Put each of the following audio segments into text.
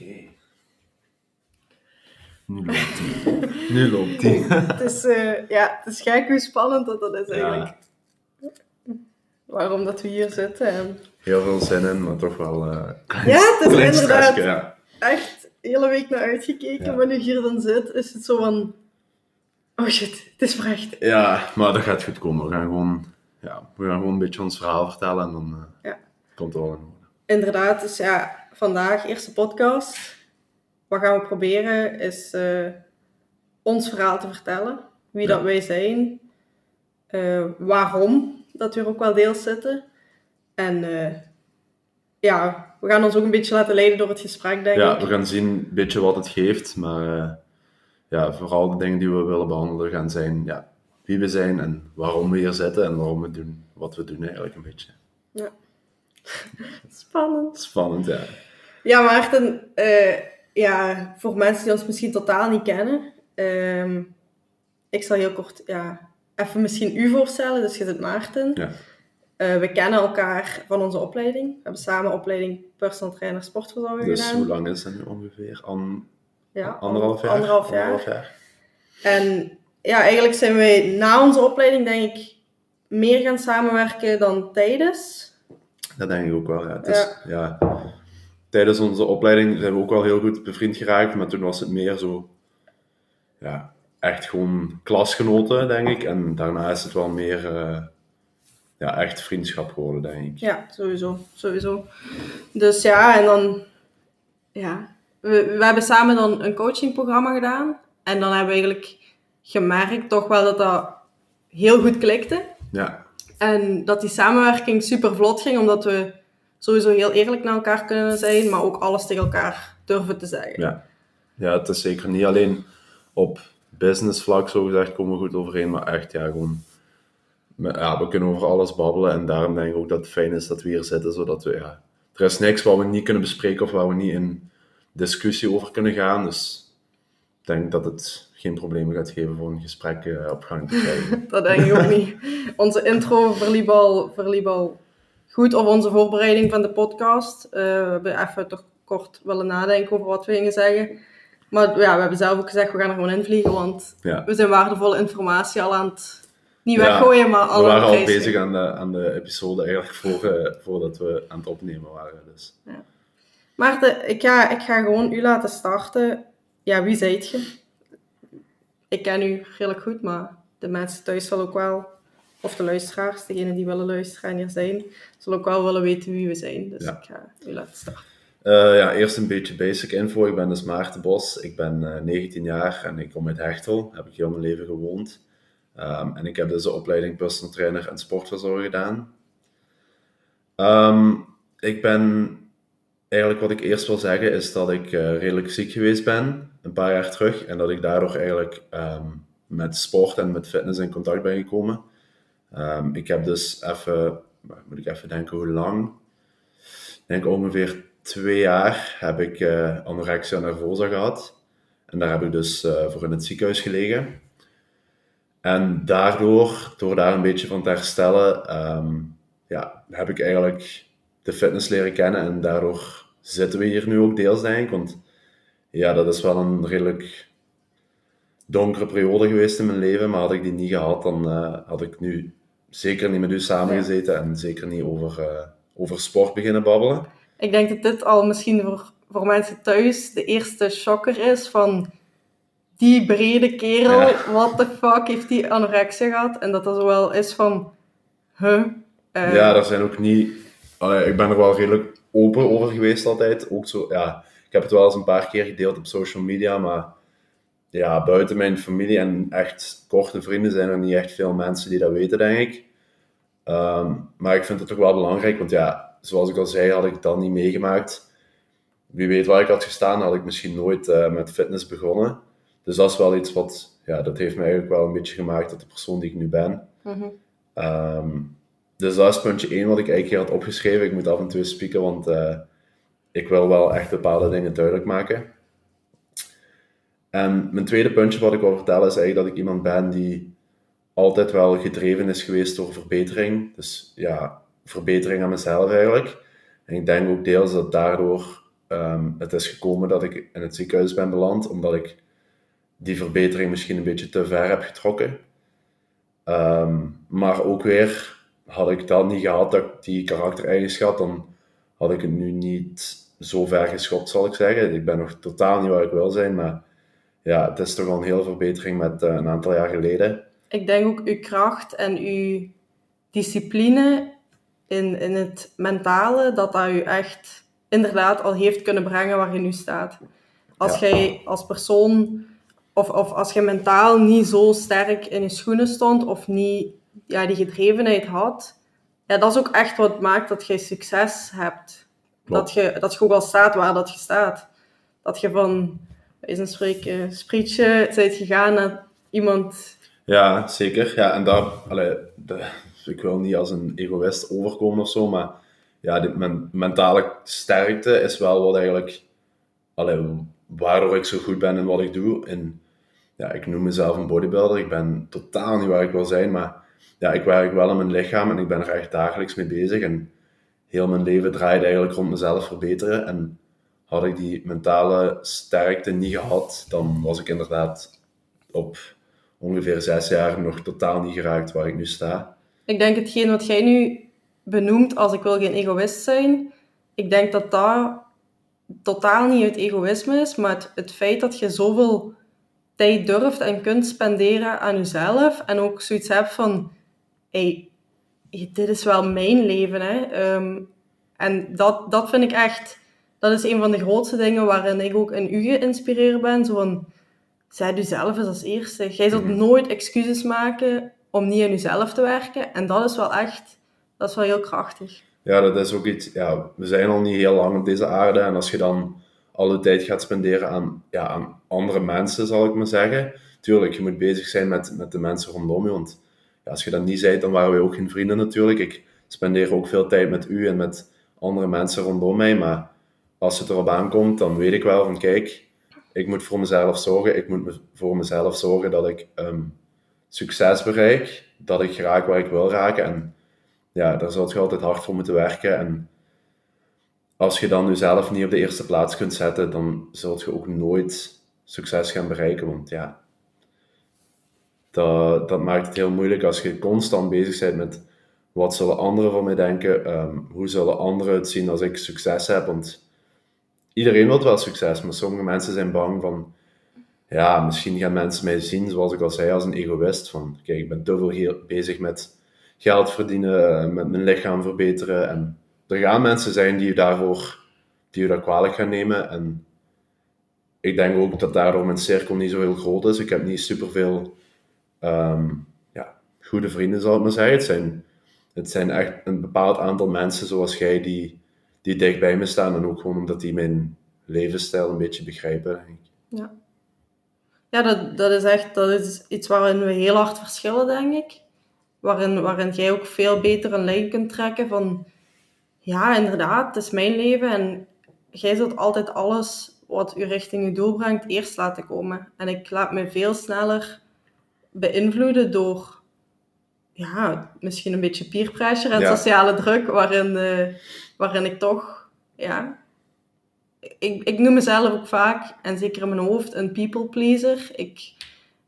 Oké. Nu loopt hij. nu loopt hij. Het is, eh, ja, het is gek hoe spannend dat dat is eigenlijk. Waarom dat we hier zitten. En Heel veel zin in, maar toch wel eh Ja, het is klein inderdaad. stressje, ja. echt de hele week naar uitgekeken. Ja. Maar nu ik hier dan zit, is het zo van... Oh shit, het is verrecht. Ja, maar dat gaat goed komen. We gaan gewoon, ja, we gaan gewoon een beetje ons verhaal vertellen en dan eh, Ja. komt het wel in orde. Inderdaad, dus ja, vandaag, eerste podcast. Wat gaan we proberen is eh, ons verhaal te vertellen. Wie Ja. dat wij zijn. eh, waarom dat we er ook wel deels zitten. En eh, ja, we gaan ons ook een beetje laten leiden door het gesprek, denk Ja, ik. we gaan zien een beetje wat het geeft, maar ja, vooral de dingen die we willen behandelen gaan zijn ja, wie we zijn en waarom we hier zitten en waarom we doen wat we doen eigenlijk een beetje. Spannend. Spannend, ja. Ja, Maarten, eh, ja, voor mensen die ons misschien totaal niet kennen, ehm, ik zal heel kort ja, even misschien u voorstellen. Dus je zit Maarten. Ja. Eh, we kennen elkaar van onze opleiding. We hebben samen opleiding personal trainer sportverzorger Dus gedaan. hoe lang is dat nu ongeveer? An, Ja, anderhalf jaar? Anderhalf jaar. Anderhalf jaar. En ja, eigenlijk zijn wij na onze opleiding, denk ik, meer gaan samenwerken dan tijdens. Dat denk ik ook wel, ja. Is, ja. Tijdens onze opleiding zijn we ook wel heel goed bevriend geraakt, maar toen was het meer zo, ja, echt gewoon klasgenoten, denk ik. En daarna is het wel meer, eh, ja, echt vriendschap geworden, denk ik. Ja, sowieso. sowieso. Dus ja, en dan... Ja, we, we hebben samen dan een coachingprogramma gedaan. En dan hebben we eigenlijk gemerkt toch wel dat dat heel goed klikte. Ja, En dat die samenwerking super vlot ging, omdat we sowieso heel eerlijk naar elkaar kunnen zijn, maar ook alles tegen elkaar durven te zeggen. ja. ja, het is zeker niet alleen op business vlak, zo gezegd, komen we goed overeen, maar echt, ja, gewoon... Ja, we kunnen over alles babbelen en daarom denk ik ook dat het fijn is dat we hier zitten, zodat we, ja... Er is niks wat we niet kunnen bespreken of waar we niet in discussie over kunnen gaan, dus ik denk dat het geen problemen gaat geven voor een gesprek eh, op gang te krijgen. Dat denk ik ook niet. Onze intro verliep al, verliep al goed, of onze voorbereiding van de podcast. Eh, we hebben even toch kort willen nadenken over wat we gingen zeggen. Maar ja, we hebben zelf ook gezegd, we gaan er gewoon invliegen, want Ja. we zijn waardevolle informatie al aan het, niet Ja, weggooien, maar al We waren al bezig aan de, aan de episode eigenlijk voor, eh, voordat we aan het opnemen waren. Dus. Maarten, ik ga, ik ga gewoon u laten starten. Ja, wie zijt je? Ik ken u redelijk goed, maar de mensen thuis zullen ook wel, of de luisteraars, degenen die willen luisteren en hier zijn, zullen ook wel willen weten wie we zijn. Dus Ja. ik ga u laten starten. Eh, ja, eerst een beetje basic info. Ik ben dus Maarten Bos. Ik ben eh, 19 jaar en ik kom uit Hechtel. Heb ik heel mijn leven gewoond. Ehm, en ik heb dus de opleiding personal trainer en sportverzorger gedaan. Ehm, ik ben... Eigenlijk wat ik eerst wil zeggen is dat ik eh, redelijk ziek geweest ben. Een paar jaar terug. En dat ik daardoor eigenlijk ehm, met sport en met fitness in contact ben gekomen. Ehm, ik heb dus even... Moet ik even denken hoe lang? Ik denk ongeveer twee jaar heb ik eh, anorexia nervosa gehad. En daar heb ik dus eh, voor in het ziekenhuis gelegen. En daardoor, door daar een beetje van te herstellen, ehm, ja, heb ik eigenlijk de fitness leren kennen. En daardoor zitten we hier nu ook deels, denk ik. Want ja, dat is wel een redelijk donkere periode geweest in mijn leven. Maar had ik die niet gehad, dan eh, had ik nu zeker niet met u samengezeten. En zeker niet over, eh, over sport beginnen babbelen. Ik denk dat dit al misschien voor, voor mensen thuis de eerste shocker is van die brede kerel, Ja. what the fuck heeft die anorexia gehad? En dat dat zo wel is van, huh? Eh, Ja, daar zijn ook niet. Allee, ik ben er wel redelijk open over geweest altijd. Ook zo, ja, ik heb het wel eens een paar keer gedeeld op social media, maar ja, buiten mijn familie en echt korte vrienden zijn er niet echt veel mensen die dat weten, denk ik. Ehm, maar ik vind het toch wel belangrijk, want ja, zoals ik al zei, had ik het dan niet meegemaakt. Wie weet waar ik had gestaan, had ik misschien nooit eh, met fitness begonnen. Dus dat is wel iets wat, ja, dat heeft mij eigenlijk wel een beetje gemaakt tot de persoon die ik nu ben. mhm. Ehm, dus dat is puntje 1 wat ik eigenlijk hier had opgeschreven. Ik moet af en toe spieken, want eh, ik wil wel echt bepaalde dingen duidelijk maken. En mijn tweede puntje wat ik wil vertellen is eigenlijk dat ik iemand ben die altijd wel gedreven is geweest door verbetering. Dus ja, verbetering aan mezelf eigenlijk. En ik denk ook deels dat daardoor ehm, het is gekomen dat ik in het ziekenhuis ben beland, omdat ik die verbetering misschien een beetje te ver heb getrokken. Ehm, maar ook weer, had ik dat niet gehad, dat ik die karaktereigenschap, dan had ik het nu niet zo ver geschopt, zal ik zeggen. Ik ben nog totaal niet waar ik wil zijn, maar ja, het is toch al een hele verbetering met uh, een aantal jaar geleden. Ik denk ook uw kracht en uw discipline in, in het mentale, dat dat u echt inderdaad al heeft kunnen brengen waar je nu staat. Als jij als persoon, of, of als je mentaal niet zo sterk in je schoenen stond, of niet ja, die gedrevenheid had, ja, dat is ook echt wat maakt dat je succes hebt. Dat je, dat je ook al staat waar dat je staat. Dat je van, is een spreken, sprietje bent gegaan naar iemand... Ja, zeker. Ja, en daar, allee, de, ik wil niet als een egoïst overkomen of zo, maar ja, die men, mentale sterkte is wel wat eigenlijk, allee, waardoor ik zo goed ben in wat ik doe. En ja, ik noem mezelf een bodybuilder. Ik ben totaal niet waar ik wil zijn, maar ja, ik werk wel aan mijn lichaam en ik ben er echt dagelijks mee bezig. En heel mijn leven draait eigenlijk rond mezelf verbeteren. En had ik die mentale sterkte niet gehad, dan was ik inderdaad op ongeveer zes jaar nog totaal niet geraakt waar ik nu sta. Ik denk hetgeen wat jij nu benoemt als ik wil geen egoïst zijn, ik denk dat dat totaal niet het egoïsme is, maar het, het feit dat je zoveel tijd durft en kunt spenderen aan jezelf en ook zoiets hebt van, hey, dit is wel mijn leven. Hè? Ehm, en dat, dat vind ik echt, dat is een van de grootste dingen waarin ik ook in u geïnspireerd ben. Zo van, zij jezelf eens als eerste. Jij zult mhm. nooit excuses maken om niet aan jezelf te werken. En dat is wel echt, dat is wel heel krachtig. Ja, dat is ook iets, ja, we zijn al niet heel lang op deze aarde. En als je dan alle tijd gaat spenderen aan, ja, aan andere mensen, zal ik maar zeggen. Tuurlijk, je moet bezig zijn met, met de mensen rondom je. Want ja, als je dat niet zei, dan waren we ook geen vrienden natuurlijk. Ik spendeer ook veel tijd met u en met andere mensen rondom mij. Maar als het erop aankomt, dan weet ik wel van kijk, ik moet voor mezelf zorgen. Ik moet voor mezelf zorgen dat ik ehm, succes bereik. Dat ik raak waar ik wil raken. En ja, daar zult je altijd hard voor moeten werken. En als je dan jezelf niet op de eerste plaats kunt zetten, dan zult je ook nooit succes gaan bereiken. Want ja, dat, dat maakt het heel moeilijk als je constant bezig bent met wat zullen anderen van mij denken, ehm, hoe zullen anderen het zien als ik succes heb. Want iedereen wil wel succes, maar sommige mensen zijn bang van, ja, misschien gaan mensen mij zien, zoals ik al zei, als een egoïst. Van, kijk, ik ben te veel bezig met geld verdienen, met mijn lichaam verbeteren. En er gaan mensen zijn die je daarvoor, die je dat kwalijk gaan nemen. En ik denk ook dat daardoor mijn cirkel niet zo heel groot is. Ik heb niet superveel um, ja, goede vrienden, zal ik maar zeggen. Het zijn, het zijn echt een bepaald aantal mensen zoals jij die, die dicht bij me staan. En ook gewoon omdat die mijn levensstijl een beetje begrijpen. Ja, ja dat, dat is echt dat is iets waarin we heel hard verschillen, denk ik. Waarin, waarin jij ook veel beter een lijn kunt trekken van... Ja, inderdaad, het is mijn leven en jij zult altijd alles wat u richting je doel brengt eerst laten komen. En ik laat me veel sneller beïnvloeden door ja, misschien een beetje peer pressure en sociale druk, waarin, uh, waarin ik toch, ja, ik, ik noem mezelf ook vaak, en zeker in mijn hoofd, een people pleaser. Ik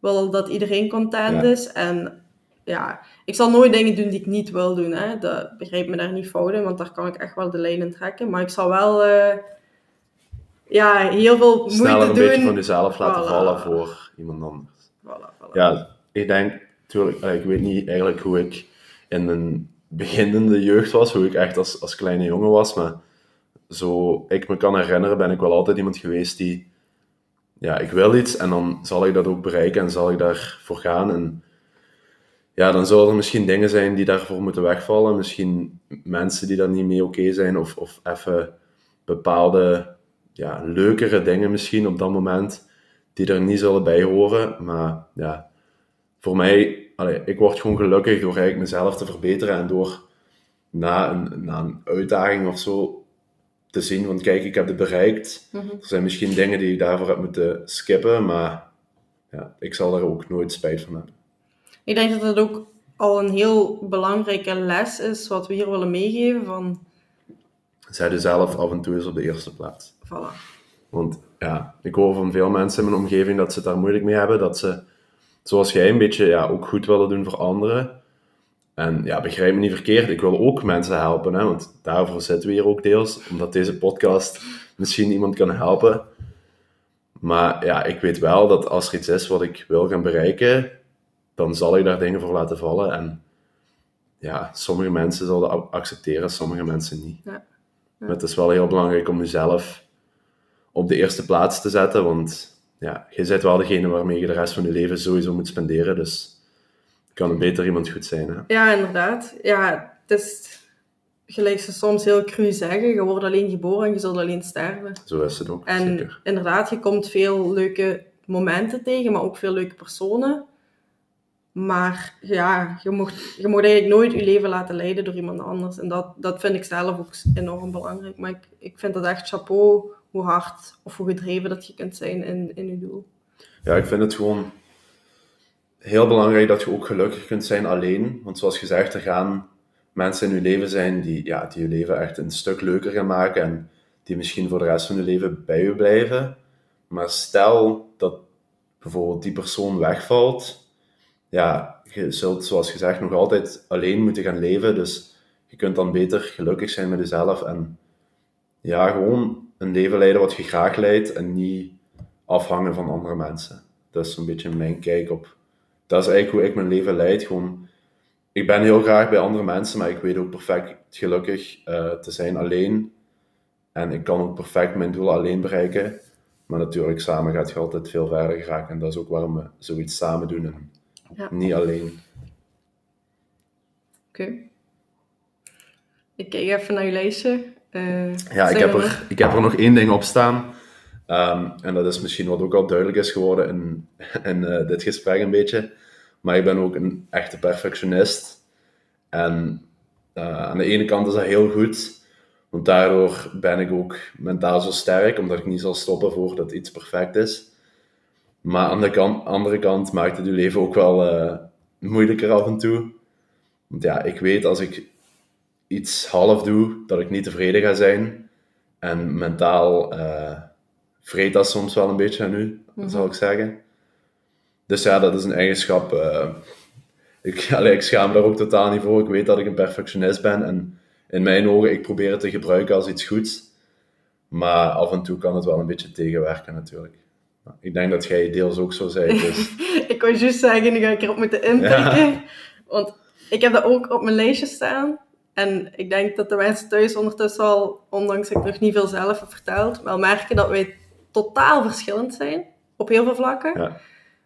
wil dat iedereen content is en ja, ik zal nooit dingen doen die ik niet wil doen. Hè. Dat begrijp me daar niet fout in, want daar kan ik echt wel de lijn in trekken. Maar ik zal wel uh, ja, heel veel moeite doen. Sneller een beetje van jezelf laten vallen voor iemand anders. Voilà, voilà. Ja, ik denk, natuurlijk, ik weet niet eigenlijk hoe ik in een beginnende jeugd was, hoe ik echt als, als kleine jongen was, maar zo ik me kan herinneren, ben ik wel altijd iemand geweest die, ja, ik wil iets en dan zal ik dat ook bereiken en zal ik daarvoor gaan. En ja, dan zullen er misschien dingen zijn die daarvoor moeten wegvallen, misschien mensen die daar niet mee oké zijn, of, of even bepaalde, ja, leukere dingen misschien op dat moment, die er niet zullen bij horen, maar ja, voor mij, allee, ik word gewoon gelukkig door eigenlijk mezelf te verbeteren en door na een, na een uitdaging of zo te zien van kijk, ik heb het bereikt. Mhm. Er zijn misschien dingen die ik daarvoor heb moeten skippen, maar ja, ik zal daar ook nooit spijt van hebben. Ik denk dat het ook al een heel belangrijke les is wat we hier willen meegeven van Zet jezelf af en toe eens op de eerste plaats. Voilà. Want ja, ik hoor van veel mensen in mijn omgeving dat ze het daar moeilijk mee hebben. Dat ze, zoals jij, een beetje ja, ook goed willen doen voor anderen. En ja, begrijp me niet verkeerd, ik wil ook mensen helpen. Hè, want daarvoor zitten we hier ook deels. Omdat deze podcast misschien iemand kan helpen. Maar ja, ik weet wel dat als er iets is wat ik wil gaan bereiken, dan zal ik daar dingen voor laten vallen. En ja, sommige mensen zullen dat accepteren, sommige mensen niet. Ja. Maar het is wel heel belangrijk om jezelf op de eerste plaats te zetten, want ja, je bent wel degene waarmee je de rest van je leven sowieso moet spenderen, dus kan het beter iemand goed zijn. Hè? Ja, inderdaad. Ja, het is gelijk ze soms heel cru zeggen, je wordt alleen geboren en je zult alleen sterven. Zo is het ook, En zeker. inderdaad, je komt veel leuke momenten tegen, maar ook veel leuke personen. Maar ja, je mocht, je mocht eigenlijk nooit je leven laten leiden door iemand anders. En dat, dat vind ik zelf ook enorm belangrijk. Maar ik, ik vind dat echt chapeau hoe hard of hoe gedreven dat je kunt zijn in, in je doel. Ja, ik vind het gewoon heel belangrijk dat je ook gelukkig kunt zijn alleen. Want zoals gezegd, er gaan mensen in je leven zijn die, ja, die je leven echt een stuk leuker gaan maken en die misschien voor de rest van je leven bij je blijven. Maar stel dat bijvoorbeeld die persoon wegvalt, ja, je zult zoals gezegd nog altijd alleen moeten gaan leven. Dus je kunt dan beter gelukkig zijn met jezelf en ja, gewoon een leven leiden wat je graag leidt en niet afhangen van andere mensen. Dat is een beetje mijn kijk op. Dat is eigenlijk hoe ik mijn leven leid. Gewoon, ik ben heel graag bij andere mensen, maar ik weet ook perfect gelukkig eh, te zijn alleen. En ik kan ook perfect mijn doelen alleen bereiken. Maar natuurlijk, samen gaat je altijd veel verder geraken. En dat is ook waarom we zoiets samen doen en Ja. niet alleen. Oké. Ik kijk even naar je lijstje. Eh, Ja, ik heb, er, ik heb er nog één ding op staan. Ehm, en dat is misschien wat ook al duidelijk is geworden in, in eh, dit gesprek een beetje. Maar ik ben ook een echte perfectionist. En eh, aan de ene kant is dat heel goed. Want daardoor ben ik ook mentaal zo sterk, omdat ik niet zal stoppen voordat iets perfect is. Maar aan de kant, andere kant maakt het je leven ook wel moeilijker af en toe. Want ja, ik weet als ik iets half doe, dat ik niet tevreden ga zijn. En mentaal eh vreet dat soms wel een beetje aan u, zal ik zeggen. Dus ja, dat is een eigenschap. eh, ik, allee, ik schaam daar ook totaal niet voor. Ik weet dat ik een perfectionist ben. En in mijn ogen, ik probeer het te gebruiken als iets goeds. Maar af en toe kan het wel een beetje tegenwerken natuurlijk. Maar Ik denk dat jij deels ook zo zei. Dus ik wou juist zeggen, nu ga ik erop moeten inpikken. Want ik heb dat ook op mijn lijstje staan. En ik denk dat de mensen thuis ondertussen al, ondanks dat ik nog niet veel zelf heb verteld, wel merken dat wij totaal verschillend zijn. Op heel veel vlakken. ja,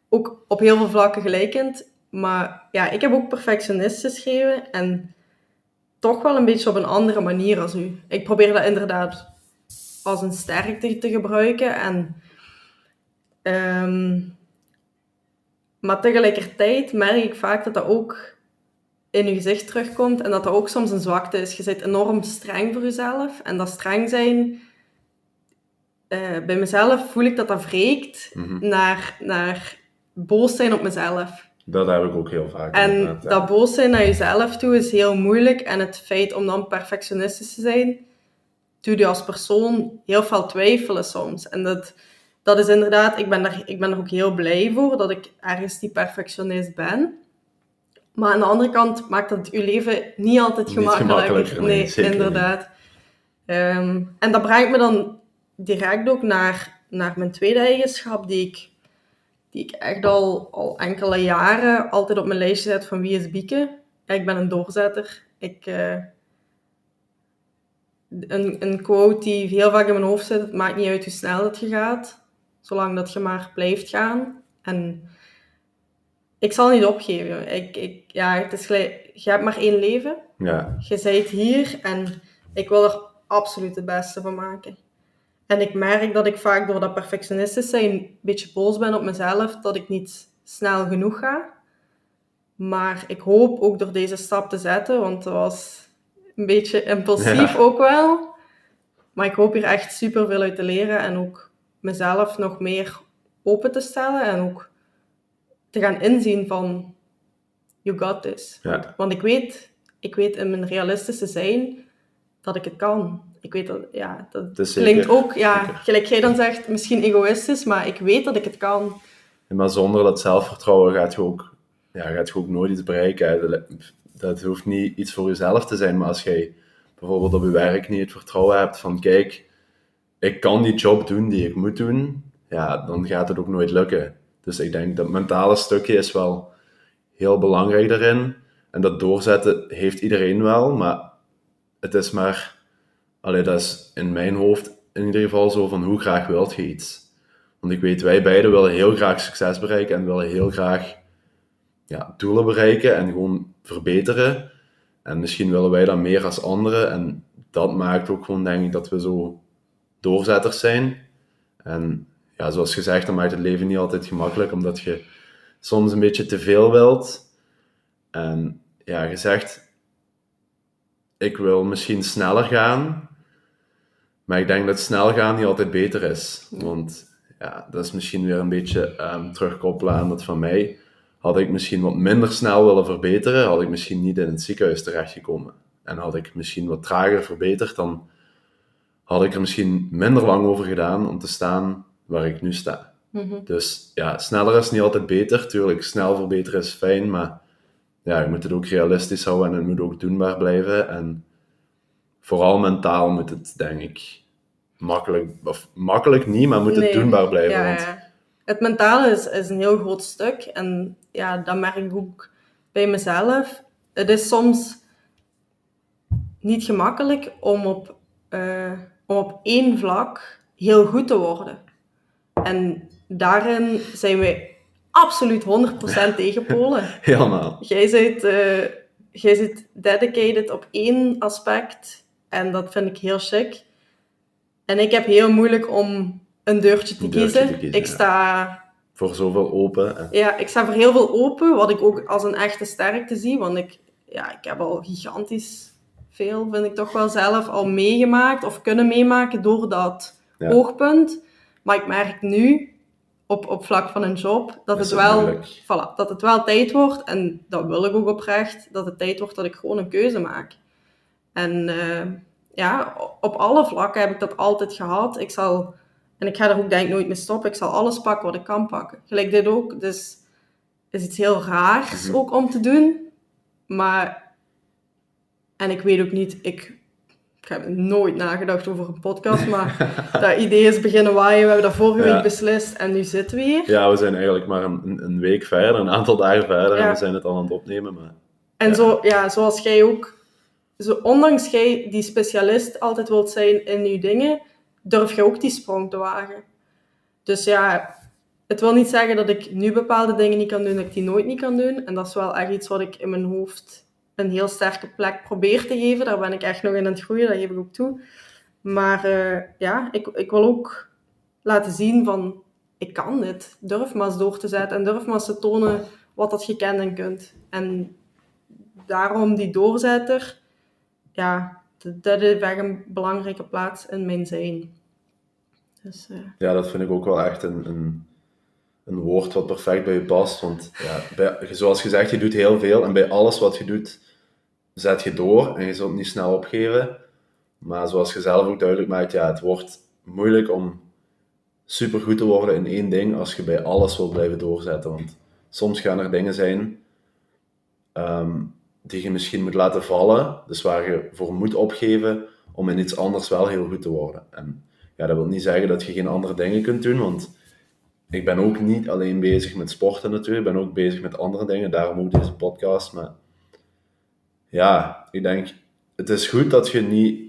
Ook op heel veel vlakken gelijkend. Maar ja, ik heb ook perfectionist geschreven. En toch wel een beetje op een andere manier als u. Ik probeer dat inderdaad als een sterkte te gebruiken. En, ehm, maar tegelijkertijd merk ik vaak dat dat ook in je gezicht terugkomt. En dat dat ook soms een zwakte is. Je bent enorm streng voor jezelf. En dat streng zijn... eh, bij mezelf voel ik dat dat wreekt mhm. naar, naar boos zijn op mezelf. dat heb ik ook heel vaak. En ja. dat boos zijn naar jezelf toe is heel moeilijk. En het feit om dan perfectionistisch te zijn, doet je als persoon heel veel twijfelen soms. En dat, dat is inderdaad, ik ben, daar, ik ben er ook heel blij voor dat ik ergens die perfectionist ben. Maar aan de andere kant maakt dat je leven niet altijd Niet gemakkelijker. nee, nee, zeker niet. inderdaad. Ehm, en dat brengt me dan direct ook naar, naar mijn tweede eigenschap, die ik, die ik echt al, al enkele jaren altijd op mijn lijstje zet van wie is Bieke. Ja, ik ben een doorzetter. Ik, eh, een, een quote die heel vaak in mijn hoofd zit, het maakt niet uit hoe snel dat je gaat, zolang dat je maar blijft gaan. En ik zal niet opgeven. Ik, ik, ja, het is gelijk, je hebt maar één leven. ja, Je bent hier en ik wil er absoluut het beste van maken. En ik merk dat ik vaak door dat perfectionistisch zijn een beetje boos ben op mezelf dat ik niet snel genoeg ga. Maar ik hoop ook door deze stap te zetten, want dat was een beetje impulsief Ja. ook wel. Maar ik hoop hier echt super veel uit te leren en ook mezelf nog meer open te stellen en ook te gaan inzien van you got this. ja. Want ik weet, ik weet in mijn realistische zijn dat ik het kan. ik weet dat, ja, dat klinkt zeker- ook, ja, zeker. gelijk jij dan zegt, misschien egoïstisch, maar ik weet dat ik het kan. Maar zonder dat zelfvertrouwen gaat je ook, ja, gaat je ook nooit iets bereiken. Dat- Dat hoeft niet iets voor jezelf te zijn, maar als jij bijvoorbeeld op je werk niet het vertrouwen hebt van kijk, ik kan die job doen die ik moet doen, ja, dan gaat het ook nooit lukken. Dus ik denk dat mentale stukje is wel heel belangrijk daarin. En dat doorzetten heeft iedereen wel, maar het is maar, allee, dat is in mijn hoofd in ieder geval zo van hoe graag wilt je iets. Want ik weet, wij beiden willen heel graag succes bereiken en willen heel graag ja, doelen bereiken en gewoon verbeteren. En misschien willen wij dat meer als anderen. En dat maakt ook gewoon, denk ik, dat we zo doorzetters zijn. En ja, zoals gezegd, dan maakt het leven niet altijd gemakkelijk, omdat je soms een beetje te veel wilt. En ja, je zegt, ik wil misschien sneller gaan, maar ik denk dat snel gaan niet altijd beter is. Want ja, dat is misschien weer een beetje ehm, terugkoppelen aan dat van mij. Had ik misschien wat minder snel willen verbeteren, had ik misschien niet in het ziekenhuis terechtgekomen. En had ik misschien wat trager verbeterd, dan had ik er misschien minder lang over gedaan om te staan waar ik nu sta. Mhm. Dus ja, sneller is niet altijd beter. Tuurlijk, snel verbeteren is fijn, maar ja, je moet het ook realistisch houden en het moet ook doenbaar blijven. En vooral mentaal moet het, denk ik, makkelijk, of makkelijk niet, maar moet het Nee. doenbaar blijven. Ja, want ja. Het mentale is, is een heel groot stuk. En ja, dat merk ik ook bij mezelf. Het is soms niet gemakkelijk om op, eh, om op één vlak heel goed te worden. En daarin zijn we absoluut 100% tegenpolen. helemaal. Jij zit, eh, jij zit dedicated op één aspect en dat vind ik heel chic. En ik heb heel moeilijk om een deurtje te, Een deurtje kiezen. te kiezen, Ik ja. sta Voor zoveel open. En, ja, ik sta voor heel veel open, wat ik ook als een echte sterkte zie. Want ik, ja, ik heb al gigantisch veel, vind ik toch wel zelf, al meegemaakt of kunnen meemaken door dat Ja. oogpunt. Maar ik merk nu, op, op vlak van een job, dat het, wel, voilà, dat het wel tijd wordt. En dat wil ik ook oprecht, dat het tijd wordt dat ik gewoon een keuze maak. En eh, ja, op alle vlakken heb ik dat altijd gehad. Ik zal, en ik ga er ook denk ik nooit mee stoppen, ik zal alles pakken wat ik kan pakken. Gelijk dit ook, dus is iets heel raars Mhm. ook om te doen. Maar, en ik weet ook niet, ik, ik heb nooit nagedacht over een podcast, maar dat idee is beginnen waaien. We hebben dat vorige Ja. week beslist en nu zitten we hier. ja, we zijn eigenlijk maar een, week verder, een aantal dagen verder. En we zijn het al aan het opnemen. Maar En Ja. zo, ja, zoals jij ook, zo, ondanks jij die specialist altijd wilt zijn in je dingen, durf je ook die sprong te wagen. Dus ja, het wil niet zeggen dat ik nu bepaalde dingen niet kan doen, dat ik die nooit niet kan doen. En dat is wel echt iets wat ik in mijn hoofd een heel sterke plek probeer te geven. Daar ben ik echt nog in aan het groeien, dat geef ik ook toe. Maar eh, ja, ik, ik wil ook laten zien van, ik kan dit. Durf maar eens door te zetten en durf maar eens te tonen wat dat je kent en kunt. En daarom die doorzetter, ja, dat heeft echt een belangrijke plaats in mijn zijn. Dus, eh, ja, dat vind ik ook wel echt een, een, een woord wat perfect bij je past. Want ja, bij, zoals gezegd, je doet heel veel. En bij alles wat je doet, zet je door. En je zult niet snel opgeven. Maar zoals je zelf ook duidelijk maakt, ja, het wordt moeilijk om supergoed te worden in één ding als je bij alles wilt blijven doorzetten. Want soms gaan er dingen zijn ehm, die je misschien moet laten vallen, dus waar je voor moet opgeven om in iets anders wel heel goed te worden. En ja, dat wil niet zeggen dat je geen andere dingen kunt doen, want ik ben ook niet alleen bezig met sporten natuurlijk, ik ben ook bezig met andere dingen, daarom ook deze podcast. Maar ja, ik denk, het is goed dat je niet,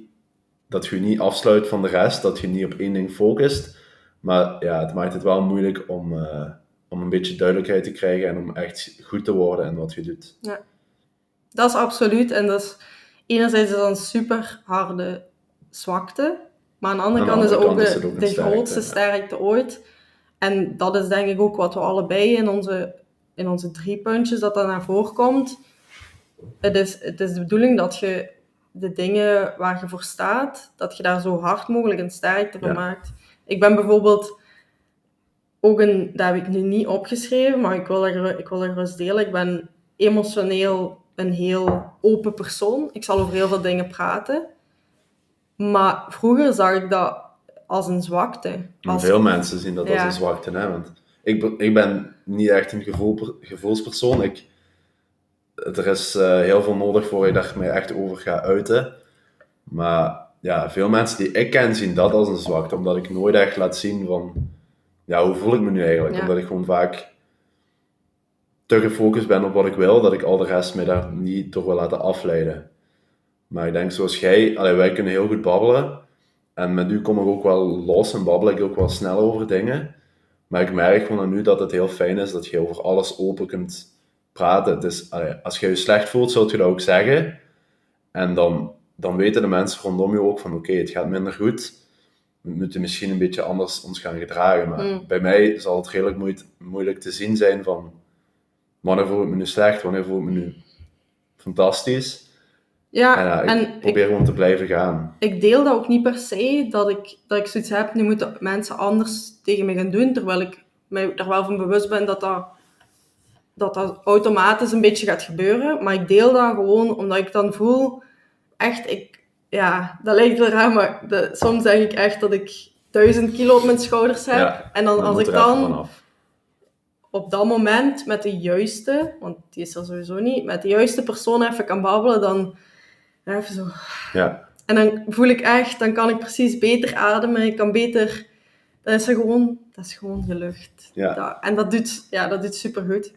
dat je niet afsluit van de rest, dat je niet op één ding focust. Maar ja, het maakt het wel moeilijk om, eh, om een beetje duidelijkheid te krijgen en om echt goed te worden in wat je doet. dat is absoluut. En dat is enerzijds is dat een super harde zwakte. Maar aan de andere Aan kant is het andere ook is de, het ook een de sterkte, grootste ja. sterkte ooit. En dat is denk ik ook wat we allebei in onze, in onze drie puntjes dat dat naar voren komt. Het is, het is de bedoeling dat je de dingen waar je voor staat, dat je daar zo hard mogelijk een sterkte van Ja. maakt. Ik ben bijvoorbeeld ook een, dat heb ik nu niet opgeschreven, maar ik wil er, ik wil er eens delen. Ik ben emotioneel een heel open persoon. Ik zal over heel veel dingen praten. Maar vroeger zag ik dat als een zwakte. Als, Veel mensen zien dat Ja. als een zwakte, hè? want ik, ik ben niet echt een gevoel, gevoelspersoon. Ik, er is eh, heel veel nodig voor je daar mij echt over ga uiten. Maar ja, veel mensen die ik ken zien dat als een zwakte, omdat ik nooit echt laat zien van, ja, hoe voel ik me nu eigenlijk? Ja. Omdat ik gewoon vaak te gefocust ben op wat ik wil, dat ik al de rest me daar niet door wil laten afleiden. Maar ik denk zoals jij, allee, wij kunnen heel goed babbelen. En met u kom ik ook wel los en babbel ik ook wel snel over dingen. Maar ik merk gewoon aan nu dat het heel fijn is dat je over alles open kunt praten. Allee, als je je slecht voelt, zult je dat ook zeggen. En dan, dan weten de mensen rondom je ook van oké, het gaat minder goed. We moeten misschien een beetje anders ons gaan gedragen. Maar Mm. bij mij zal het redelijk moeilijk te zien zijn van wanneer voel ik me nu slecht, wanneer voel ik me nu fantastisch. ja, En ja, ik en ik, probeer gewoon te blijven gaan. ik deel dat ook niet per se, dat ik, dat ik zoiets heb, nu moeten mensen anders tegen me gaan doen, terwijl ik mij er wel van bewust ben dat dat, dat, dat automatisch een beetje gaat gebeuren. Maar ik deel dat gewoon omdat ik dan voel, echt, ik, ja, dat lijkt wel raar, maar de- soms denk ik echt dat ik duizend kilo op mijn schouders heb. Ja, en dan Dan als ik dan op dat moment met de juiste, want die is er sowieso niet, met de juiste persoon even kan babbelen, dan even zo. Ja, En dan voel ik echt, dan kan ik precies beter ademen, ik kan beter, dan is er gewoon, dat is gewoon gelucht. Ja. Dat- en dat doet, ja, dat doet supergoed.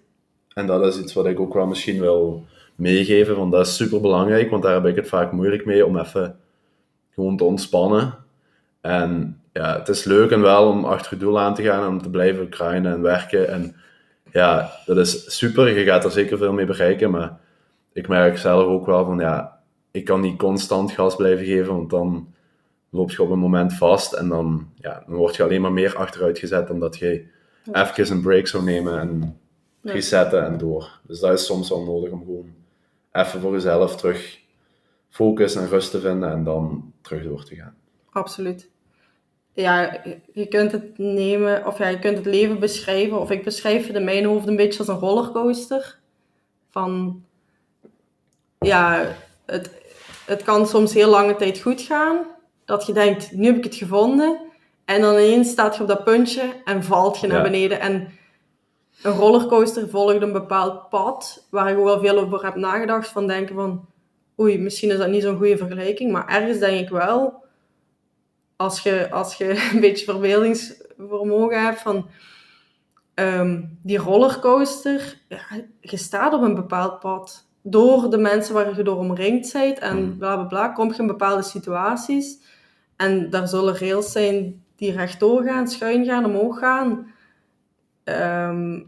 En dat is iets wat ik ook wel misschien wil meegeven, want dat is super belangrijk, want daar heb ik het vaak moeilijk mee om even gewoon te ontspannen. En ja, het is leuk en wel om achter je doel aan te gaan en om te blijven grinden en werken. En ja, dat is super, je gaat er zeker veel mee bereiken, maar ik merk zelf ook wel van ja, ik kan niet constant gas blijven geven, want dan loop je op een moment vast en dan, ja, dan word je alleen maar meer achteruit gezet dan dat je even een break zou nemen en. Resetten en door. Dus dat is soms wel nodig om gewoon even voor jezelf terug focus en rust te vinden en dan terug door te gaan. Absoluut. Ja, je kunt het nemen, of ja, je kunt het leven beschrijven, of ik beschrijf het in mijn hoofd een beetje als een rollercoaster. Van, ja, het, het kan soms heel lange tijd goed gaan, dat je denkt, nu heb ik het gevonden, en dan ineens staat je op dat puntje en valt je naar Ja. beneden. En een rollercoaster volgt een bepaald pad, waar ik ook al veel over heb nagedacht, van denken van, oei, misschien is dat niet zo'n goede vergelijking, maar ergens denk ik wel, als je, als je een beetje verbeeldingsvermogen hebt van ehm, die rollercoaster, ja, je staat op een bepaald pad. Door de mensen waar je door omringd bent en Mm. bla bla bla, kom je in bepaalde situaties. En daar zullen rails zijn die rechtdoor gaan, schuin gaan, omhoog gaan. Ehm,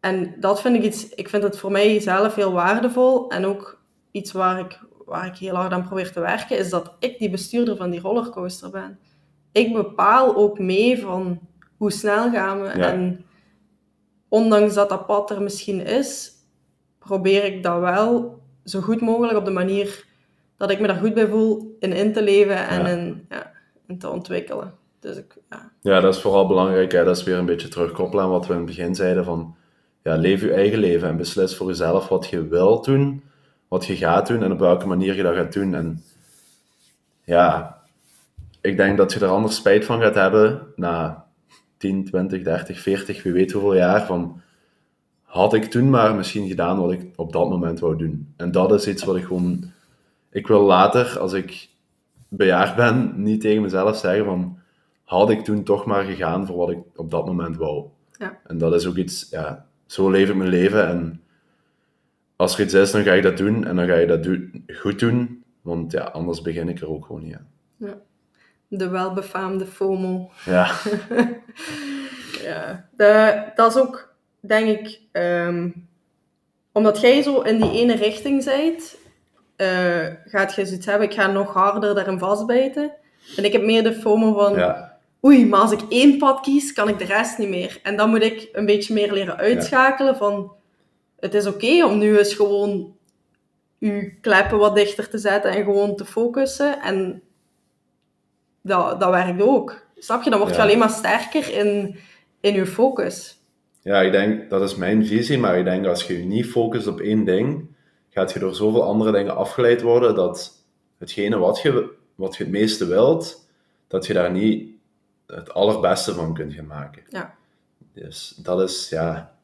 en dat vind ik iets, ik vind het voor mij zelf heel waardevol. En ook iets waar ik, waar ik heel hard aan probeer te werken, is dat ik die bestuurder van die rollercoaster ben. Ik bepaal ook mee van hoe snel gaan we. Ja. En ondanks dat dat pad er misschien is, probeer ik dat wel zo goed mogelijk op de manier dat ik me daar goed bij voel in in te leven en Ja. in, ja, in te ontwikkelen. Dus ik, ja. Ja, dat is vooral belangrijk. Hè? Dat is weer een beetje terugkoppelen aan wat we in het begin zeiden van ja, leef je eigen leven en beslis voor jezelf wat je wilt doen, wat je gaat doen en op welke manier je dat gaat doen. En ja, ik denk dat je er anders spijt van gaat hebben na 10, 20, 30, 40, wie weet hoeveel jaar van had ik toen maar misschien gedaan wat ik op dat moment wou doen. En dat is iets wat ik gewoon, ik wil later, als ik bejaard ben, niet tegen mezelf zeggen van had ik toen toch maar gegaan voor wat ik op dat moment wou. Ja. En dat is ook iets, ja, zo leef ik mijn leven en als er iets is, dan ga je dat doen en dan ga je dat goed doen, want ja, anders begin ik er ook gewoon niet aan. De welbefaamde FOMO. Ja, Ja, de, dat is ook, denk ik, ehm, omdat jij zo in die ene richting bent, eh, gaat je zoiets hebben, ik ga nog harder daarin vastbijten. En ik heb meer de FOMO van, ja, oei, maar als ik één pad kies, kan ik de rest niet meer. En dan moet ik een beetje meer leren uitschakelen van, het is oké om nu eens gewoon je kleppen wat dichter te zetten en gewoon te focussen. En dat, dat werkt ook. Snap je? Dan word je Ja. alleen maar sterker in, in je focus. ja, ik denk, dat is mijn visie, maar ik denk als je je niet focust op één ding, gaat je door zoveel andere dingen afgeleid worden dat hetgene wat je, wat je het meeste wilt, dat je daar niet het allerbeste van kunt gaan maken. Ja. Dus dat is, ja...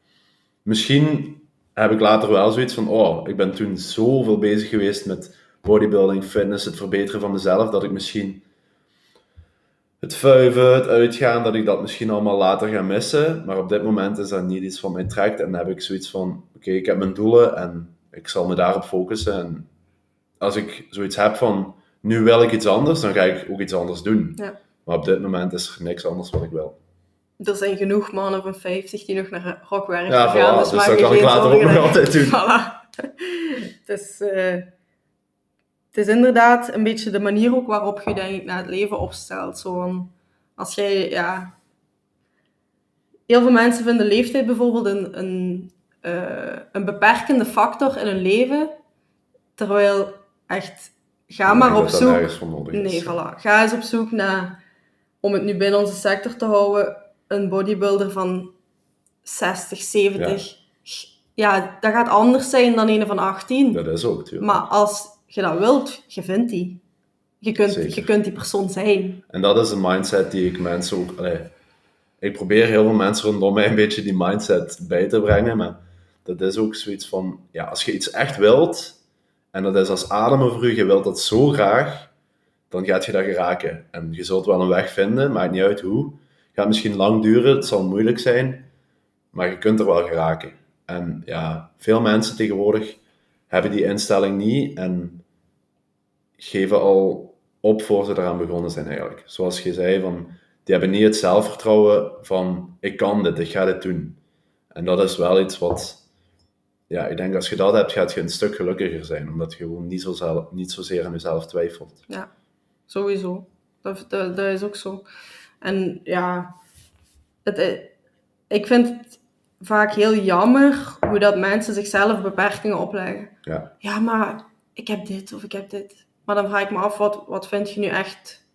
Misschien heb ik later wel zoiets van, oh, ik ben toen zoveel bezig geweest met bodybuilding, fitness, het verbeteren van mezelf, dat ik misschien het vuiven, het uitgaan, dat ik dat misschien allemaal later ga missen. Maar op dit moment is dat niet iets van mij trekt. En dan heb ik zoiets van, oké, ik heb mijn doelen en ik zal me daarop focussen. En als ik zoiets heb van, nu wil ik iets anders, dan ga ik ook iets anders doen. Ja. Maar op dit moment is er niks anders wat ik wil. Er zijn genoeg mannen van 50 die nog naar rockwerk Ja, gaan. voilà, dus dus dat kan ik later ook nog altijd doen. Voilà. Het is, eh, het is inderdaad een beetje de manier ook waarop je denk ik naar het leven opstelt. Zo als jij, ja... Heel veel mensen vinden leeftijd bijvoorbeeld een, een, eh, een beperkende factor in hun leven. Terwijl echt, ga maar op zoek... Nee, voilà. Ga eens op zoek naar, om het nu binnen onze sector te houden, een bodybuilder van 60, 70. Ja, dat gaat anders zijn dan een van 18. Dat is ook, natuurlijk. Maar als je dat wilt, je vindt die. Je kunt, Zeker. je kunt die persoon zijn. En dat is een mindset die ik mensen ook. allee, ik probeer heel veel mensen rondom mij een beetje die mindset bij te brengen. Maar dat is ook zoiets van: ja, als je iets echt wilt, en dat is als ademen voor u, je wilt dat zo graag, dan gaat je dat geraken. En je zult wel een weg vinden, maakt niet uit hoe. Het gaat misschien lang duren, het zal moeilijk zijn, maar je kunt er wel geraken. En ja, veel mensen tegenwoordig hebben die instelling niet en geven al op voor ze eraan begonnen zijn eigenlijk. Zoals je zei, van, die hebben niet het zelfvertrouwen van ik kan dit, ik ga dit doen. En dat is wel iets wat, ja, ik denk als je dat hebt, gaat je een stuk gelukkiger zijn, omdat je gewoon niet, zo zelf, niet zozeer aan jezelf twijfelt. Ja, sowieso. Dat, dat, dat is ook zo. En ja, het, i- ik vind het vaak heel jammer hoe dat mensen zichzelf beperkingen opleggen. Ja, ja, maar ik heb dit of ik heb dit. Maar dan vraag ik me af, wat, wat vind je nu echt,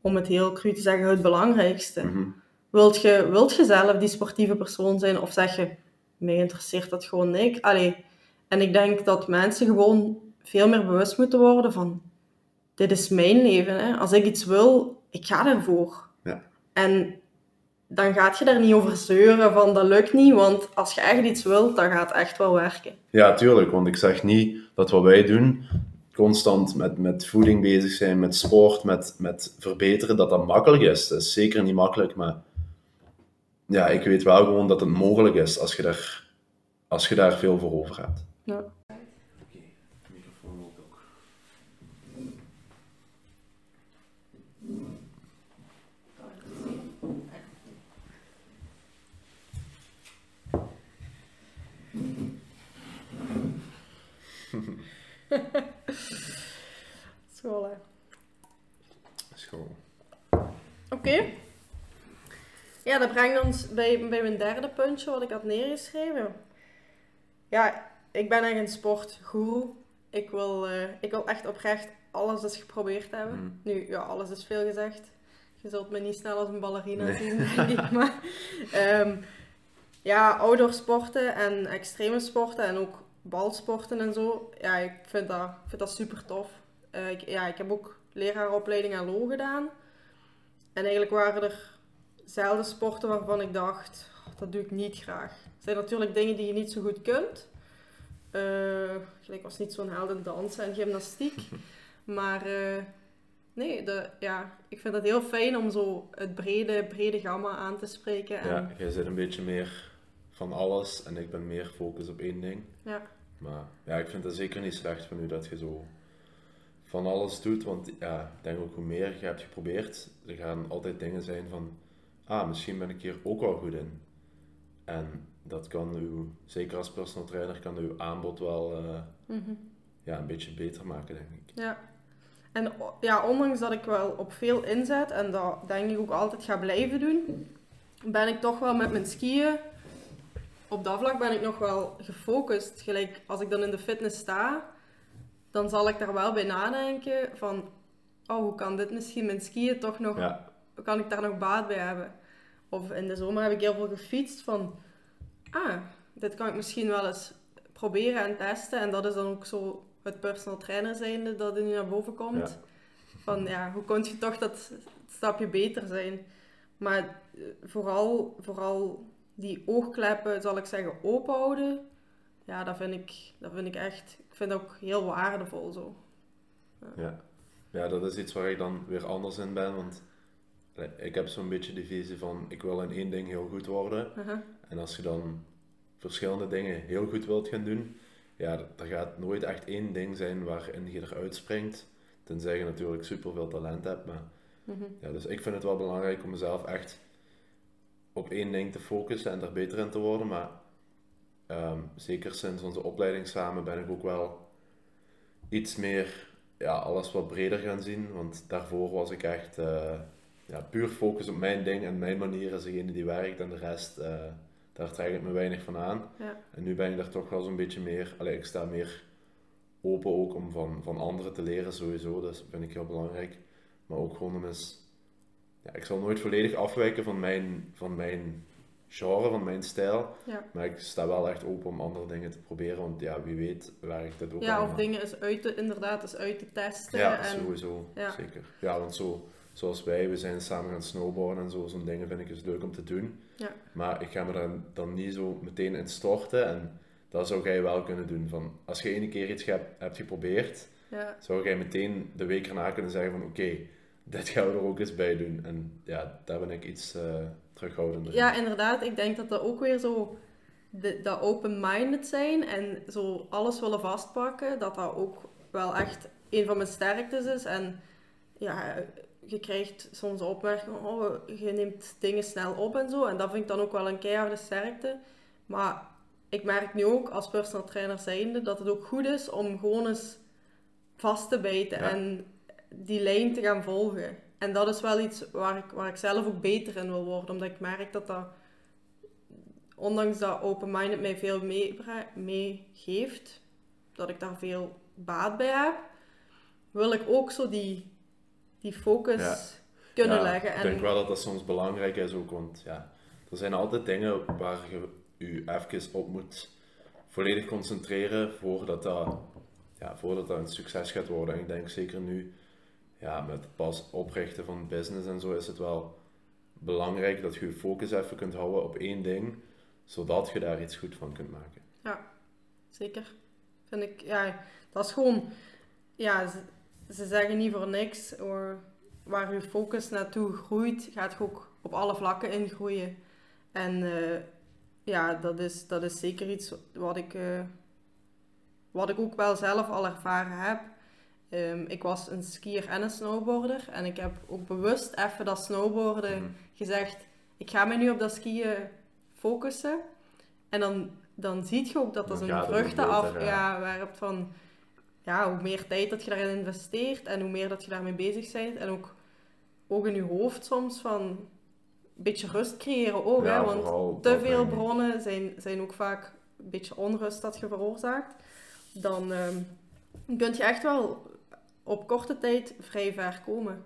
om het heel cru te zeggen, het belangrijkste? mhm. Wilt je, wilt je zelf die sportieve persoon zijn of zeg je, mij interesseert dat gewoon niet? Allee, en ik denk dat mensen gewoon veel meer bewust moeten worden van, dit is mijn leven. Hè? Als ik iets wil, ik ga ervoor. Ja. En dan gaat je daar niet over zeuren van, dat lukt niet, want als je echt iets wilt, dan gaat het echt wel werken. ja, tuurlijk, want ik zeg niet dat wat wij doen, constant met, met voeding bezig zijn, met sport, met, met verbeteren, dat dat makkelijk is. Dat is zeker niet makkelijk, maar ja, ik weet wel gewoon dat het mogelijk is als je daar, als je daar veel voor over hebt. Ja. microfoon loopt ook. School, hè. School. Oké. Ja, dat brengt ons bij, bij mijn derde puntje wat ik had neergeschreven. Ja, ik ben echt een sportgoeroe. Ik wil, eh, ik wil echt oprecht alles eens geprobeerd hebben. Mhm. Nu, ja, alles is veel gezegd. Je zult me niet snel als een ballerina Nee. zien, denk ik. Maar ehm, ja, outdoor sporten en extreme sporten en ook balsporten en zo. Ja, ik vind dat, ik vind dat super tof. Eh, ik, ja, ik heb ook leraaropleiding aan LO gedaan. En eigenlijk waren er zelden sporten waarvan ik dacht, "Oh, dat doe ik niet graag. Er zijn natuurlijk dingen die je niet zo goed kunt. Eh, ik was niet zo'n held in dansen en gymnastiek. Maar eh, nee, de, ja, ik vind het heel fijn om zo het brede, brede gamma aan te spreken. En, Ja, jij zit een beetje meer van alles en ik ben meer gefocust op één ding. ja. Maar ja, ik vind het zeker niet slecht van u dat je zo van alles doet. Want ja, ik denk ook hoe meer je hebt geprobeerd, er gaan altijd dingen zijn van, ah, misschien ben ik hier ook wel goed in. En dat kan u, zeker als personal trainer, kan uw aanbod wel eh, Mhm. ja, een beetje beter maken, denk ik. Ja. En ja, ondanks dat ik wel op veel inzet en dat denk ik ook altijd ga blijven doen, ben ik toch wel met mijn skiën, op dat vlak ben ik nog wel gefocust. Gelijk als ik dan in de fitness sta, dan zal ik daar wel bij nadenken van, oh, hoe kan dit misschien mijn skiën toch nog, Ja, kan ik daar nog baat bij hebben? Of in de zomer heb ik heel veel gefietst van, ah, dit kan ik misschien wel eens proberen en testen. En dat is dan ook zo het personal trainer zijnde dat er nu naar boven komt. Van ja, hoe kon je toch dat stapje beter zijn? Maar eh, vooral, vooral die oogkleppen, zal ik zeggen, open houden. Ja, dat vind ik, dat vind ik echt, ik vind dat ook heel waardevol zo. Ja. ja, dat is iets waar ik dan weer anders in ben, want ik heb zo'n beetje de visie van, ik wil in één ding heel goed worden. Uh-huh. En als je dan verschillende dingen heel goed wilt gaan doen, ja, er gaat nooit echt één ding zijn waarin je eruit springt. Tenzij je natuurlijk superveel talent hebt. Maar, Mhm. ja, dus ik vind het wel belangrijk om mezelf echt op één ding te focussen en er beter in te worden. Maar ehm, zeker sinds onze opleiding samen ben ik ook wel iets meer ja, alles wat breder gaan zien. Want daarvoor was ik echt eh, ja, puur focus op mijn ding en mijn manier is degene die werkt en de rest, eh, daar trek ik me weinig van aan. Ja. En nu ben ik daar toch wel zo'n beetje meer, allee, ik sta meer open ook om van, van anderen te leren sowieso, dat vind ik heel belangrijk. Maar ook gewoon om eens, ja, ik zal nooit volledig afwijken van mijn, van mijn genre, van mijn stijl, Ja. maar ik sta wel echt open om andere dingen te proberen, want ja, wie weet werkt het ook ja, of dingen is uit te, inderdaad is uit te testen. Ja, en, sowieso, zeker. Ja, want zo, zoals wij, we zijn samen gaan snowboarden en zo, zo'n dingen vind ik dus leuk om te doen. Ja. Maar ik ga me daar dan niet zo meteen in storten en dat zou jij wel kunnen doen. Van, als je ene keer iets hebt, hebt geprobeerd, Ja. zou jij meteen de week erna kunnen zeggen van oké, dit gaan we er ook eens bij doen. En ja, daar ben ik iets eh terughoudender in. ja, inderdaad. Ik denk dat dat ook weer zo de, dat open-minded zijn en zo alles willen vastpakken, dat dat ook wel echt een van mijn sterktes is. En ja, je krijgt soms opmerkingen, oh, je neemt dingen snel op en zo. En dat vind ik dan ook wel een keiharde sterkte. Maar ik merk nu ook als personal trainer zijnde dat het ook goed is om gewoon eens vast te bijten Ja. en die lijn te gaan volgen. En dat is wel iets waar ik, waar ik zelf ook beter in wil worden, omdat ik merk dat dat, ondanks dat open-minded mij veel meegeeft, dat ik daar veel baat bij heb, wil ik ook zo die, die focus Ja. kunnen Ja, leggen. Ik denk wel dat dat soms belangrijk is ook, want ja, er zijn altijd dingen waar je je even op moet volledig concentreren voordat dat, ja, voordat dat een succes gaat worden. En ik denk zeker nu, ja, met het pas oprichten van business en zo, is het wel belangrijk dat je je focus even kunt houden op één ding, zodat je daar iets goed van kunt maken. Ja, zeker. Vind ik, ja, dat is gewoon, ja, ze, ze zeggen niet voor niks, waar je focus naartoe groeit, gaat je ook op alle vlakken in groeien. En eh, ja, dat is, dat is zeker iets wat ik, eh, wat ik ook wel zelf al ervaren heb. Ehm, ik was een skier en een snowboarder en ik heb ook bewust even dat snowboarden Mhm. gezegd, ik ga me nu op dat skiën focussen. En dan, dan zie je ook dat dat ook vruchten af ja. ja, werpt van ja, hoe meer tijd dat je daarin investeert en hoe meer dat je daarmee bezig bent. En ook, ook in je hoofd soms van een beetje rust creëren ook. Ja, hè, want te veel bronnen zijn, zijn ook vaak een beetje onrust dat je veroorzaakt. Dan ehm, kun je echt wel op korte tijd vrij ver komen.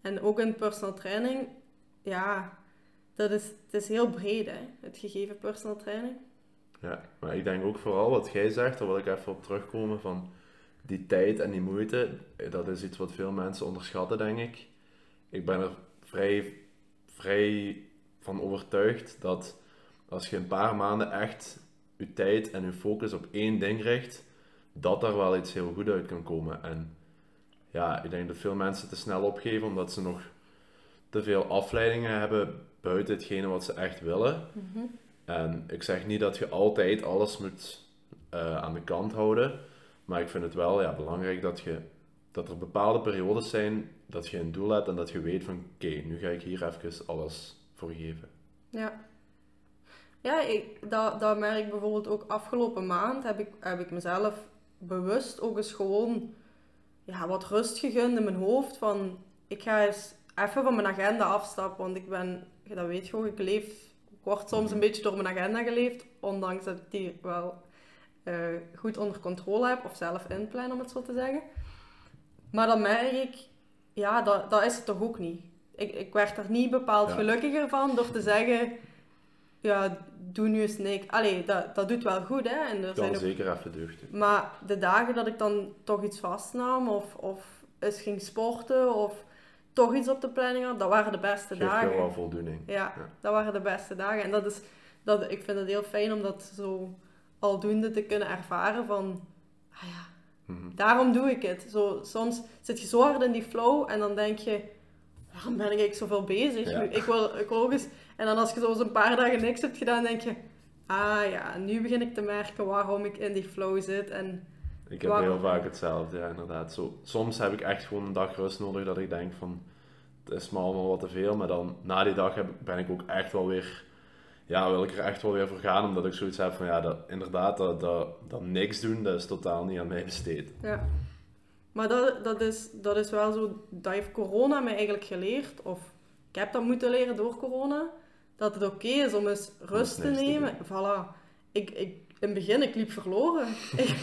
En ook in personal training, ja, dat is, het is heel breed, hè, het gegeven personal training. Ja, maar ik denk ook vooral wat jij zegt, daar wil ik even op terugkomen van die tijd en die moeite, dat is iets wat veel mensen onderschatten, denk ik. Ik ben er vrij, vrij van overtuigd dat als je een paar maanden echt je tijd en je focus op één ding richt, dat daar wel iets heel goed uit kan komen. En ja, ik denk dat veel mensen te snel opgeven omdat ze nog te veel afleidingen hebben buiten hetgene wat ze echt willen. En ik zeg niet dat je altijd alles moet eh, aan de kant houden, maar ik vind het wel ja, belangrijk dat, je, dat er bepaalde periodes zijn dat je een doel hebt en dat je weet van oké, nu ga ik hier even alles voor geven. Ja. Ja, ik, dat, dat merk ik bijvoorbeeld ook afgelopen maand heb ik, heb ik mezelf bewust ook eens gewoon ja, wat rust gegund in mijn hoofd. Van, ik ga eens even van mijn agenda afstappen, want ik ben, dat weet je ook, ik leef, ik word soms een beetje door mijn agenda geleefd, ondanks dat ik die wel eh, goed onder controle heb, of zelf inplan om het zo te zeggen. Maar dan merk ik, ja, dat, dat is het toch ook niet. Ik, ik werd er niet bepaald Ja. gelukkiger van door te zeggen, ja, doe nu eens niks. Allee, dat, dat doet wel goed, hè. En er zijn ook zeker even deugd doen. maar de dagen dat ik dan toch iets vastnam of, of eens ging sporten of toch iets op de planning had, dat waren de beste Geeft dagen. wel voldoening. Ja, Ja. dat waren de beste dagen. En dat is, dat, ik vind het heel fijn om dat zo aldoende te kunnen ervaren van, ah ja, Mhm. daarom doe ik het. Zo, soms zit je zo hard in die flow en dan denk je, waarom ben ik eigenlijk zoveel bezig? Ja. Ik, wil, ik wil ook eens... En dan als je zo eens een paar dagen niks hebt gedaan, denk je, ah ja, nu begin ik te merken waarom ik in die flow zit. En Ik heb Waarom? heel vaak hetzelfde, ja, inderdaad. Zo, soms heb ik echt gewoon een dag rust nodig dat ik denk van, het is me allemaal wat te veel. Maar dan, na die dag heb, ben ik ook echt wel weer, ja, wil ik er echt wel weer voor gaan. Omdat ik zoiets heb van, ja, dat, inderdaad, dat, dat, dat niks doen, dat is totaal niet aan mij besteed. ja. Maar dat, dat, is, dat is wel zo, dat heeft corona mij eigenlijk geleerd, of ik heb dat moeten leren door corona, dat het oké is om eens rust te nemen. Voilà. Ik, ik, in het begin, ik liep verloren. ik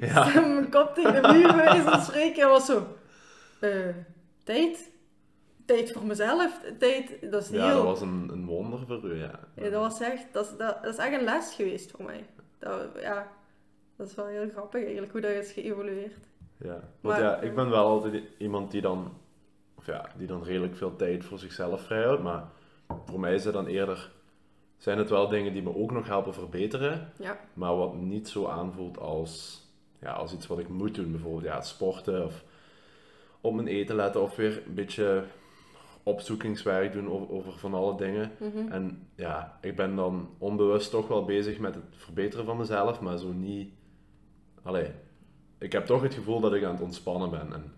Ja. mijn kop tegen de muur spreken en was zo, eh, tijd? Tijd voor mezelf? Tijd, dat is Ja, heel... dat was een, een wonder voor u, ja. Ja, dat was echt, dat, is- dat, dat is echt een les geweest voor mij. Dat, ja, dat is wel heel grappig eigenlijk, hoe dat is geëvolueerd. Ja, want Maar- ja, ik ben wel altijd iemand die dan, of ja, die dan redelijk veel tijd voor zichzelf vrijhoudt, maar voor mij is het dan eerder, zijn het wel dingen die me ook nog helpen verbeteren, Ja, maar wat niet zo aanvoelt als, ja, als iets wat ik moet doen, bijvoorbeeld ja, sporten of op mijn eten letten of weer een beetje opzoekingswerk doen over, over van alle dingen. mhm. En ja, ik ben dan onbewust toch wel bezig met het verbeteren van mezelf, maar zo niet. Allee, ik heb toch het gevoel dat ik aan het ontspannen ben. En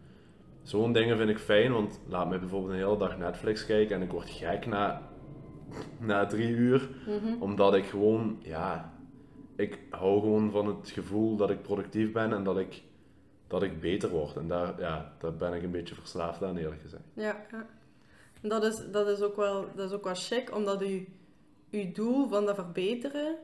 zo'n dingen vind ik fijn, want laat mij bijvoorbeeld een hele dag Netflix kijken en ik word gek na, na drie uur, Mhm. omdat ik gewoon, ja, ik hou gewoon van het gevoel dat ik productief ben en dat ik, dat ik beter word. En daar, ja, daar ben ik een beetje verslaafd aan, eerlijk gezegd. ja, ja. En Dat is, dat is ook wel, dat is ook wel chic, omdat u, uw doel van dat verbeteren,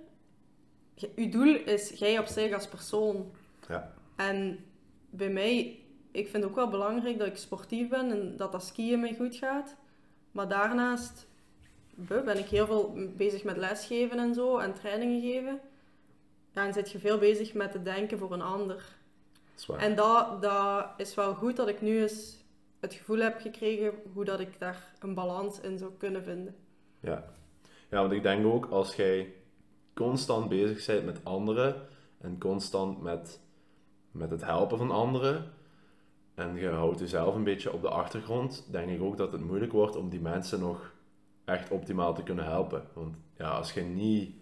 je- uw doel is jij op zich als persoon. Ja, En bij mij, ik vind ook wel belangrijk dat ik sportief ben en dat dat skiën mij goed gaat. Maar daarnaast ben ik heel veel bezig met lesgeven en zo en trainingen geven. Ja, en zit je veel bezig met het denken voor een ander. dat is waar. En dat, dat is wel goed dat ik nu eens het gevoel heb gekregen hoe dat ik daar een balans in zou kunnen vinden. Ja. ja, want ik denk ook als jij constant bezig bent met anderen en constant met, met het helpen van anderen en je houdt jezelf een beetje op de achtergrond, denk ik ook dat het moeilijk wordt om die mensen nog echt optimaal te kunnen helpen. Want ja, als je niet,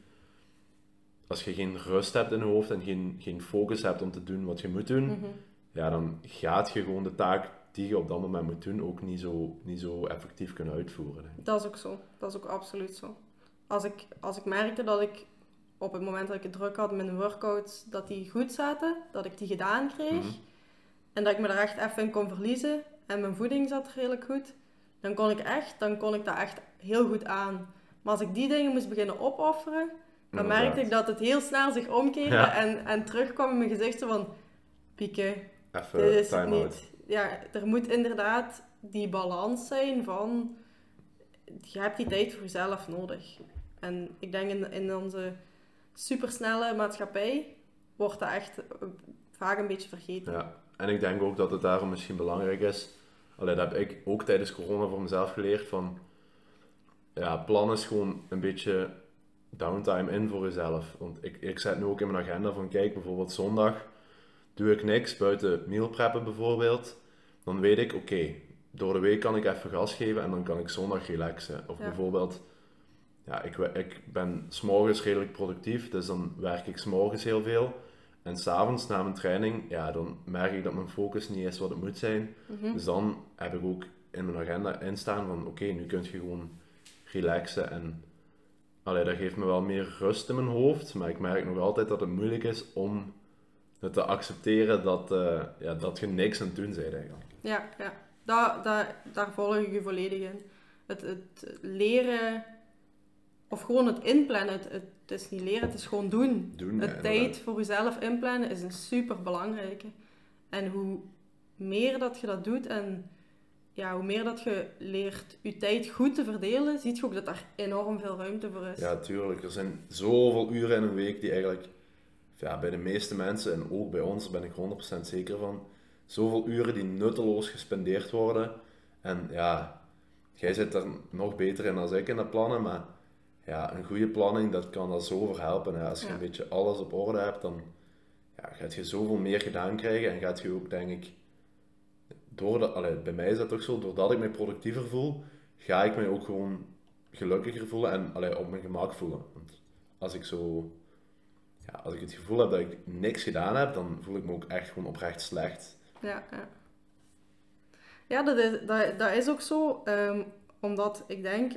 als je geen rust hebt in je hoofd en geen, geen focus hebt om te doen wat je moet doen, Mhm. ja, dan gaat je gewoon de taak die je op dat moment moet doen ook niet zo, niet zo effectief kunnen uitvoeren. Dat is ook zo. Dat is ook absoluut zo. Als ik, als ik merkte dat ik op het moment dat ik het druk had met mijn workouts, dat die goed zaten, dat ik die gedaan kreeg Mhm. en dat ik me daar echt even in kon verliezen en mijn voeding zat redelijk goed, dan kon ik echt, dan kon ik dat echt heel goed aan. Maar als ik die dingen moest beginnen opofferen, dan Inderdaad. merkte ik dat het heel snel zich omkeerde Ja. en, en terugkwam in mijn gezicht zo van, Pieke, Even dit is het niet. Ja, er moet inderdaad die balans zijn van... Je hebt die tijd voor jezelf nodig. En ik denk in, in onze supersnelle maatschappij wordt dat echt eh, vaak een beetje vergeten. Ja, en ik denk ook dat het daarom misschien belangrijk is. Allee, dat heb ik ook tijdens corona voor mezelf geleerd van... Ja, plan is gewoon een beetje downtime in voor jezelf. Want ik, ik zet nu ook in mijn agenda van, kijk, bijvoorbeeld zondag doe ik niks buiten meal preppen bijvoorbeeld. Dan weet ik, oké, door de week kan ik even gas geven en dan kan ik zondag relaxen. Of Ja. bijvoorbeeld, ja, ik, ik ben s'morgens redelijk productief, dus dan werk ik s'morgens heel veel. En s'avonds na mijn training, ja, dan merk ik dat mijn focus niet is wat het moet zijn. Mhm. Dus dan heb ik ook in mijn agenda instaan van, oké, nu kun je gewoon relaxen en... Allee, dat geeft me wel meer rust in mijn hoofd, maar ik merk nog altijd dat het moeilijk is om het te accepteren dat, eh, ja, dat je niks aan het doen bent eigenlijk. Ja, ja. Daar, daar, daar volg ik je volledig in. Het, het leren, of gewoon het inplannen, het, het, is niet leren, het is gewoon doen. Doen, het tijd voor jezelf inplannen is een super belangrijke. En hoe meer dat je dat doet en ja, hoe meer dat je leert je tijd goed te verdelen, zie je ook dat daar enorm veel ruimte voor is. Ja, tuurlijk. Er zijn zoveel uren in een week die eigenlijk ja, bij de meeste mensen, en ook bij ons, ben ik 100% zeker van, zoveel uren die nutteloos gespendeerd worden. En ja, jij zit er nog beter in dan ik in de plannen, maar ja, een goede planning, dat kan er zo voor helpen. Hè. Als je Ja. een beetje alles op orde hebt, dan ja, gaat je zoveel meer gedaan krijgen en gaat je ook, denk ik, door de, allee, bij mij is dat toch zo, doordat ik mij productiever voel, ga ik mij ook gewoon gelukkiger voelen en allee, op mijn gemak voelen. Want als ik zo, ja, als ik het gevoel heb dat ik niks gedaan heb, dan voel ik me ook echt gewoon oprecht slecht. Ja, ja. Ja, dat is, dat, dat is ook zo. ehm, omdat ik denk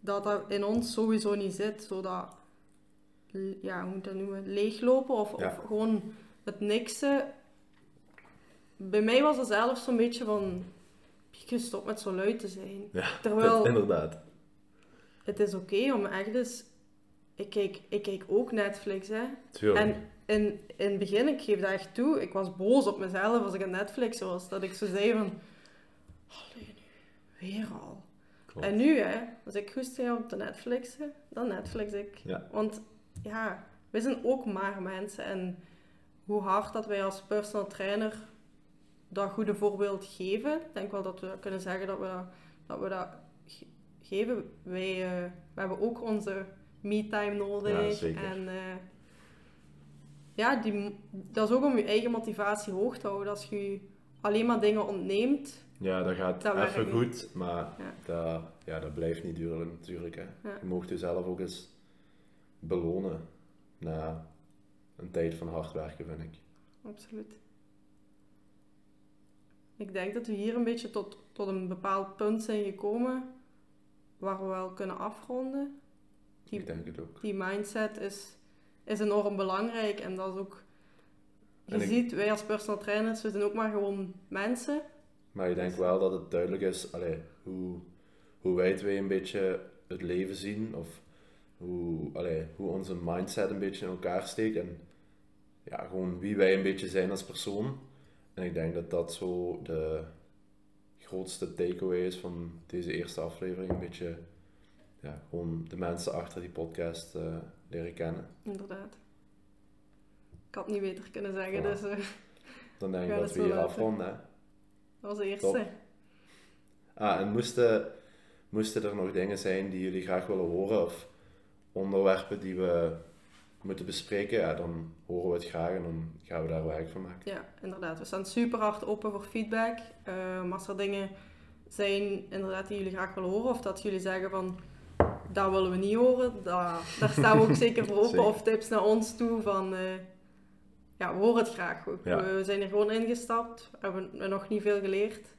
dat dat in ons sowieso niet zit. Zo dat, ja, hoe moet dat noemen? Leeglopen of, Ja. of gewoon het niksen. Bij mij was het zelfs zo'n beetje van... Je stopt met zo luid te zijn. Ja, Terwijl- inderdaad. Het is oké om echt eens... Ik kijk, ik kijk ook Netflix, hè. Tuurlijk. En in, in het begin, ik geef dat echt toe, ik was boos op mezelf als ik aan Netflix was. Dat ik zo zei van, allee nu, weer al. Klopt. En nu, hè, als ik goesting heb op de Netflixen, dan Netflix ik. Ja. Want ja, wij zijn ook maar mensen. En hoe hard dat wij als personal trainer dat goede voorbeeld geven, ik denk wel dat we kunnen zeggen dat we dat, dat, we dat ge- geven. Wij eh, we hebben ook onze me-time nodig. Ja. En eh, ja, die, dat is ook om je eigen motivatie hoog te houden. Als je alleen maar dingen ontneemt, Ja, dat gaat Dat even goed, maar Ja. Dat, ja, dat blijft niet duren natuurlijk. Hè. Ja. Je mocht jezelf ook eens belonen na een tijd van hard werken, vind ik. Absoluut. Ik denk dat we hier een beetje tot, tot een bepaald punt zijn gekomen waar we wel kunnen afronden. Die, Ik denk het ook. die mindset is, is enorm belangrijk en dat is ook... Je En ik- ziet, wij als personal trainers, we zijn ook maar gewoon mensen. Maar ik denk wel dat het duidelijk is allee, hoe, hoe wij twee een beetje het leven zien, of hoe, allee, hoe onze mindset een beetje in elkaar steekt en ja, gewoon wie wij een beetje zijn als persoon. En ik denk dat dat zo de grootste takeaway is van deze eerste aflevering. Een beetje ja, gewoon de mensen achter die podcast eh, leren kennen. Inderdaad. Ik had het niet beter kunnen zeggen, dus eh, Dan denk ik dat we hier afronden. Dat was de eerste. Top. Ah, en moesten, moesten er nog dingen zijn die jullie graag willen horen of onderwerpen die we moeten bespreken, ja, dan horen we het graag en dan gaan we daar werk van maken. Ja, inderdaad. We staan super hard open voor feedback. Ehm, als er dingen zijn inderdaad die jullie graag willen horen, of dat jullie zeggen van dat willen we niet horen, da- daar staan we ook zeker voor open. Of tips naar ons toe van eh, ja, we horen het graag. We, Ja. we zijn er gewoon ingestapt, we hebben nog niet veel geleerd.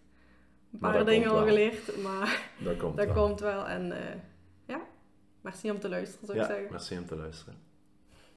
Een paar dingen al geleerd, maar Dat komt dat wel. komt wel. En eh, ja, merci om te luisteren zou ik Ja, zeggen. merci om te luisteren.